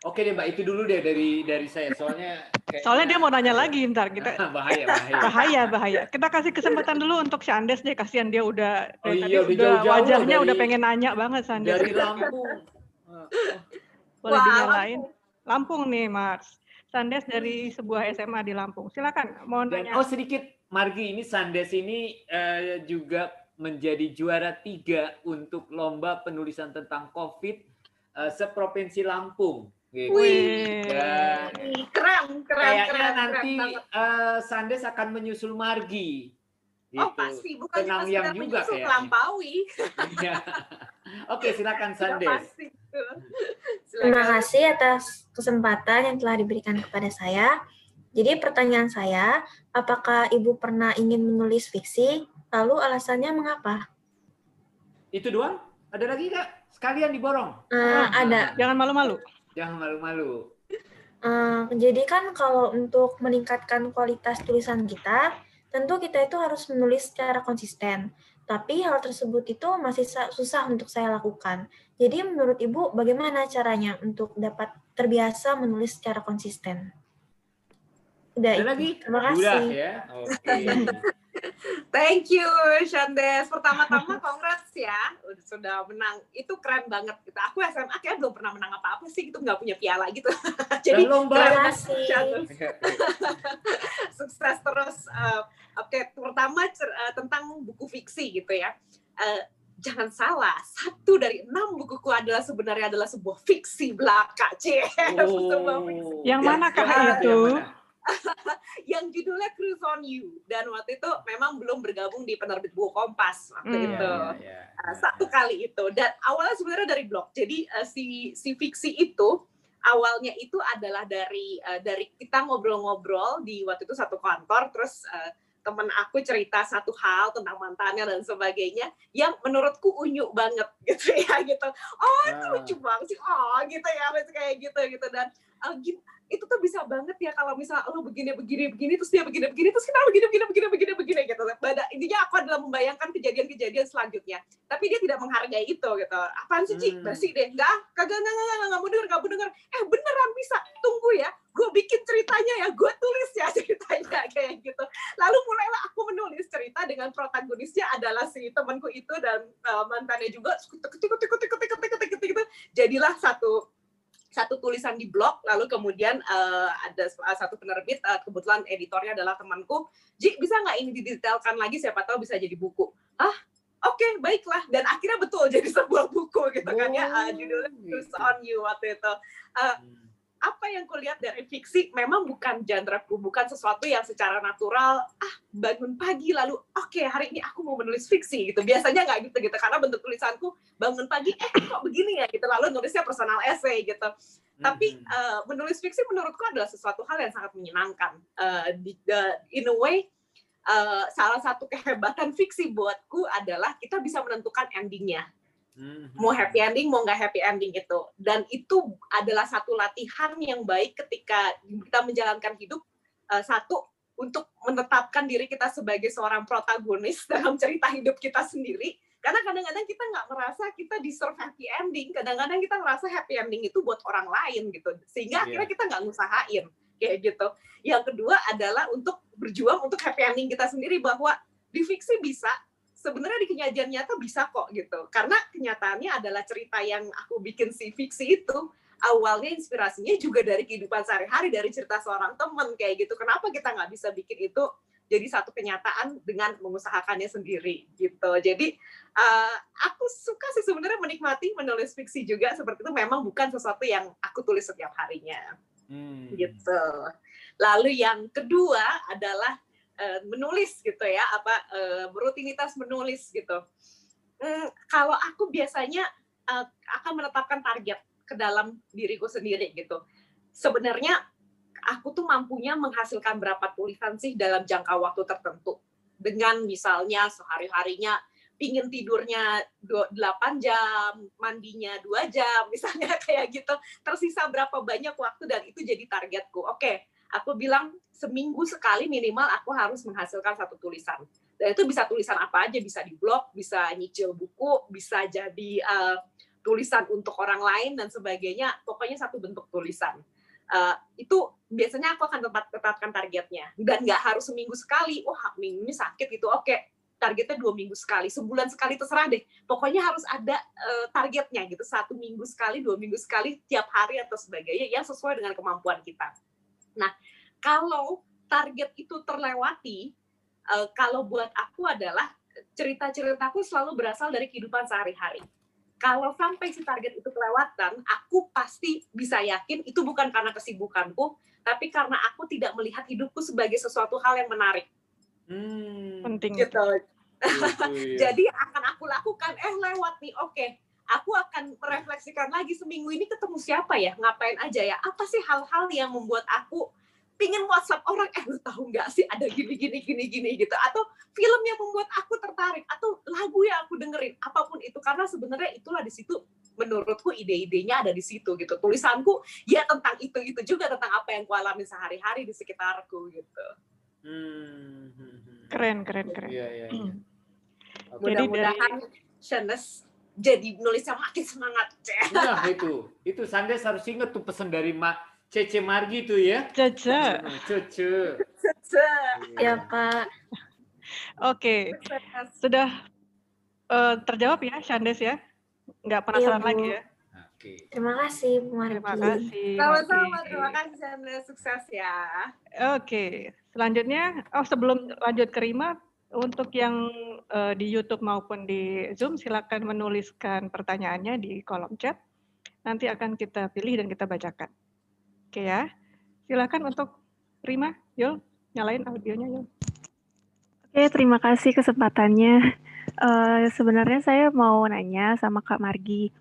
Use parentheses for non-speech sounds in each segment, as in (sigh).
Oke deh Mbak, itu dulu deh dari dari saya. Soalnya kayaknya- Soalnya dia mau nanya lagi ntar kita (laughs) bahaya, bahaya. bahaya bahaya. Kita kasih kesempatan dulu untuk si Andes deh, kasihan dia udah Oh dari iya, tadi udah jauh-jauh wajahnya dari- udah pengen nanya banget Sandes. Dari Lampung. (laughs) Boleh Wah, dinyalain. Lampung nih, Mars. Sandes dari sebuah SMA di Lampung. Silakan mau Dan nanya. oh sedikit, Margi ini Sandes ini eh, juga menjadi juara tiga untuk lomba penulisan tentang COVID eh, seprovinsi Lampung. Gitu. Wih. Dan Ih, keren, keren, kayaknya keren, nanti keren eh, Sandes akan menyusul Margi. Oh Gitu. pasti, bukan Tenang cuma yang sekedar juga menyusul, kayaknya. melampaui. Iya. (laughs) Oke, silakan Sandes. Terima kasih atas kesempatan yang telah diberikan kepada saya. Jadi pertanyaan saya, apakah Ibu pernah ingin menulis fiksi? Lalu alasannya mengapa? Itu doang? Ada lagi kak? Sekalian diborong. Eh, ada. Jangan malu-malu. Jangan malu-malu. Eh, jadi kan kalau untuk meningkatkan kualitas tulisan kita, tentu kita itu harus menulis secara konsisten. Tapi hal tersebut itu masih sa- susah untuk saya lakukan. Jadi menurut Ibu bagaimana caranya untuk dapat terbiasa menulis secara konsisten? Udah Ada lagi? Terima Udah kasih. ya. Oke. (laughs) Thank you, Shandes. Pertama-tama (laughs) congrats ya, udah sudah menang. Itu keren banget. Gitu. Aku SMA kayak belum pernah menang apa-apa sih, gitu nggak punya piala gitu. (laughs) Jadi Terima banget, (laughs) sukses terus. Uh, Oke, pertama cer- uh, tentang buku fiksi gitu ya. Uh, jangan salah, satu dari enam bukuku adalah sebenarnya adalah sebuah fiksi belaka, c. Sebuah fiksi. Yang mana kak itu? Yang mana? (laughs) yang judulnya Cruise on You dan waktu itu memang belum bergabung di penerbit buku Kompas waktu Hmm. itu. Iya, iya. Uh, satu kali itu dan awalnya sebenarnya dari blog jadi uh, si si fiksi itu awalnya itu adalah dari uh, dari kita ngobrol-ngobrol di waktu itu satu kantor terus uh, temen aku cerita satu hal tentang mantannya dan sebagainya yang menurutku unyu banget (laughs) gitu ya gitu oh itu Ah. lucu banget sih oh gitu ya kayak gitu gitu dan uh, gim- itu tuh bisa banget ya kalau misal lo begini begini begini terus dia begini begini terus kita begini begini begini begini begini gitu. Pada intinya aku adalah membayangkan kejadian-kejadian selanjutnya. Tapi dia tidak menghargai itu gitu. Apaan sih cik, Hmm. Deh. Enggak, kagak enggak enggak enggak enggak mau denger, enggak mau denger. Eh beneran bisa. Tunggu ya. Gue bikin ceritanya ya, gue tulis ya ceritanya kayak gitu. Lalu mulailah aku menulis cerita dengan protagonisnya adalah si temanku itu dan uh, mantannya juga. Tikut tikut tikut tikut tikut tikut tikut jadilah satu satu tulisan di blog lalu kemudian uh, ada uh, satu penerbit uh, kebetulan editornya adalah temanku. Ji bisa nggak ini didetailkan lagi? Siapa tahu bisa jadi buku. Ah oke baiklah. Dan akhirnya betul (laughs) jadi sebuah buku gitu kan ya. Uh, judulnya Oh, Cruise gitu. on You waktu itu. Hmm. Apa yang kulihat dari fiksi memang bukan genreku, bukan sesuatu yang secara natural ah bangun pagi lalu oke hari ini aku mau menulis fiksi gitu. Biasanya nggak gitu gitu karena bentuk tulisanku bangun pagi eh kok begini ya? gitu. Lalu nulisnya personal essay gitu. Tapi uh, menulis fiksi menurutku adalah sesuatu hal yang sangat menyenangkan. Uh, di, the- in a way uh, salah satu kehebatan fiksi buatku adalah kita bisa menentukan endingnya. Mau happy ending mau nggak happy ending itu. Dan itu adalah satu latihan yang baik ketika kita menjalankan hidup uh, satu untuk menetapkan diri kita sebagai seorang protagonis (laughs) dalam cerita hidup kita sendiri. Karena kadang-kadang kita nggak merasa kita deserve happy ending. Kadang-kadang kita merasa happy ending itu buat orang lain gitu. Sehingga Iya. akhirnya kita nggak ngusahain kayak gitu. Yang kedua adalah untuk berjuang untuk happy ending kita sendiri bahwa di fiksi bisa sebenarnya di kenyataan nyata bisa kok gitu. Karena kenyataannya adalah cerita yang aku bikin si fiksi itu awalnya inspirasinya juga dari kehidupan sehari-hari dari cerita seorang temen kayak gitu. Kenapa kita nggak bisa bikin itu jadi satu kenyataan dengan mengusahakannya sendiri gitu. Jadi uh, aku suka sih sebenarnya menikmati menulis fiksi juga. Seperti itu memang bukan sesuatu yang aku tulis setiap harinya. Hmm. gitu. Lalu yang kedua adalah eh, menulis gitu ya, apa eh, rutinitas menulis gitu. Hmm, kalau aku biasanya eh, akan menetapkan target ke dalam diriku sendiri gitu. Sebenarnya aku tuh mampunya menghasilkan berapa tulisan sih dalam jangka waktu tertentu. Dengan misalnya sehari-harinya pingin tidurnya 8 jam, mandinya 2 jam, misalnya (laughs) kayak gitu tersisa berapa banyak waktu dan itu jadi targetku. Oke, aku bilang seminggu sekali minimal aku harus menghasilkan satu tulisan. Dan itu bisa tulisan apa aja, bisa di blog, bisa nyicil buku, bisa jadi uh, tulisan untuk orang lain dan sebagainya. Pokoknya satu bentuk tulisan. Uh, itu biasanya aku akan tetap tetapkan targetnya. Dan nggak harus seminggu sekali. Wah minggu ini sakit gitu. Oke targetnya dua minggu sekali. Sebulan sekali terserah deh. Pokoknya harus ada uh, targetnya gitu. Satu minggu sekali dua minggu sekali tiap hari atau sebagainya yang sesuai dengan kemampuan kita nah kalau target itu terlewati uh, kalau buat aku adalah cerita-ceritaku selalu berasal dari kehidupan sehari-hari kalau sampai si target itu kelewatan, aku pasti bisa yakin itu bukan karena kesibukanku, tapi karena aku tidak melihat hidupku sebagai sesuatu hal yang menarik. Hmm. Penting. Gitu. Iya. (laughs) Jadi akan aku lakukan, eh lewat nih, oke. Okay. Aku akan merefleksikan lagi seminggu ini ketemu siapa ya, ngapain aja ya, apa sih hal-hal yang membuat aku pingin WhatsApp orang, eh lu tahu nggak sih ada gini gini gini gini gitu, atau film yang membuat aku tertarik, atau lagu yang aku dengerin, apa pun itu karena sebenarnya itulah di situ menurutku ide-idenya ada di situ gitu. Tulisanku ya tentang itu itu juga tentang apa yang ku alami sehari-hari di sekitarku gitu. Hmm. Keren keren keren. Iya iya. iya. Mudah-mudahan Shanes jadi nulisnya makin semangat. Nah itu, itu Sandes harus ingat tuh pesan dari Mak Cece Margi tuh ya. Cece. Cece. Cece. Ya Pak. Oke. Sudah uh, terjawab ya Shandes ya? Nggak penasaran ya, lagi ya? Oke. Terima kasih Bu Margi. Terima kasih. Sama-sama. Terima kasih Shandes. Sukses ya. Oke. Selanjutnya, oh sebelum lanjut ke Rima, untuk yang uh, di YouTube maupun di Zoom, silakan menuliskan pertanyaannya di kolom chat. Nanti akan kita pilih dan kita bacakan. Oke ya. Silakan untuk Rima, Yul, nyalain audionya Yul. Oke, terima kasih kesempatannya. Uh, sebenarnya saya mau nanya sama Kak Margi.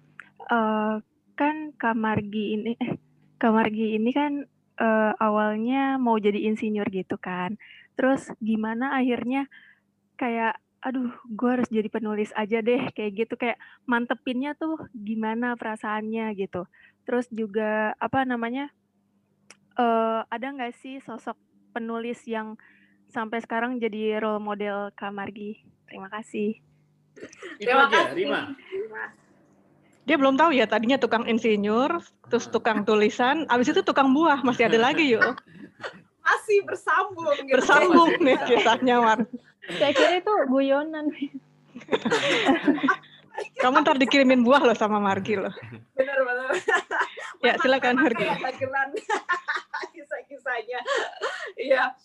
Uh, kan Kak Margi ini, eh, Kak Margi ini kan uh, awalnya mau jadi insinyur gitu kan. Terus gimana akhirnya kayak aduh gue harus jadi penulis aja deh kayak gitu kayak mantepinnya tuh gimana perasaannya gitu terus juga apa namanya uh, ada nggak sih sosok penulis yang sampai sekarang jadi role model Kak Margi? Terima kasih. Itu Terima aja, kasih. Rima. Dia belum tahu ya, tadinya tukang insinyur, terus tukang tulisan, abis itu tukang buah, masih ada lagi yuk. (laughs) Masih bersambung. Gitu. Bersambung nih kisahnya, War. Saya kira itu guyonan. Kamu ntar dikirimin buah loh sama Margi loh. Benar benar. Ya silakan Margi. (laughs) Kisah-kisahnya. Iya. Uh,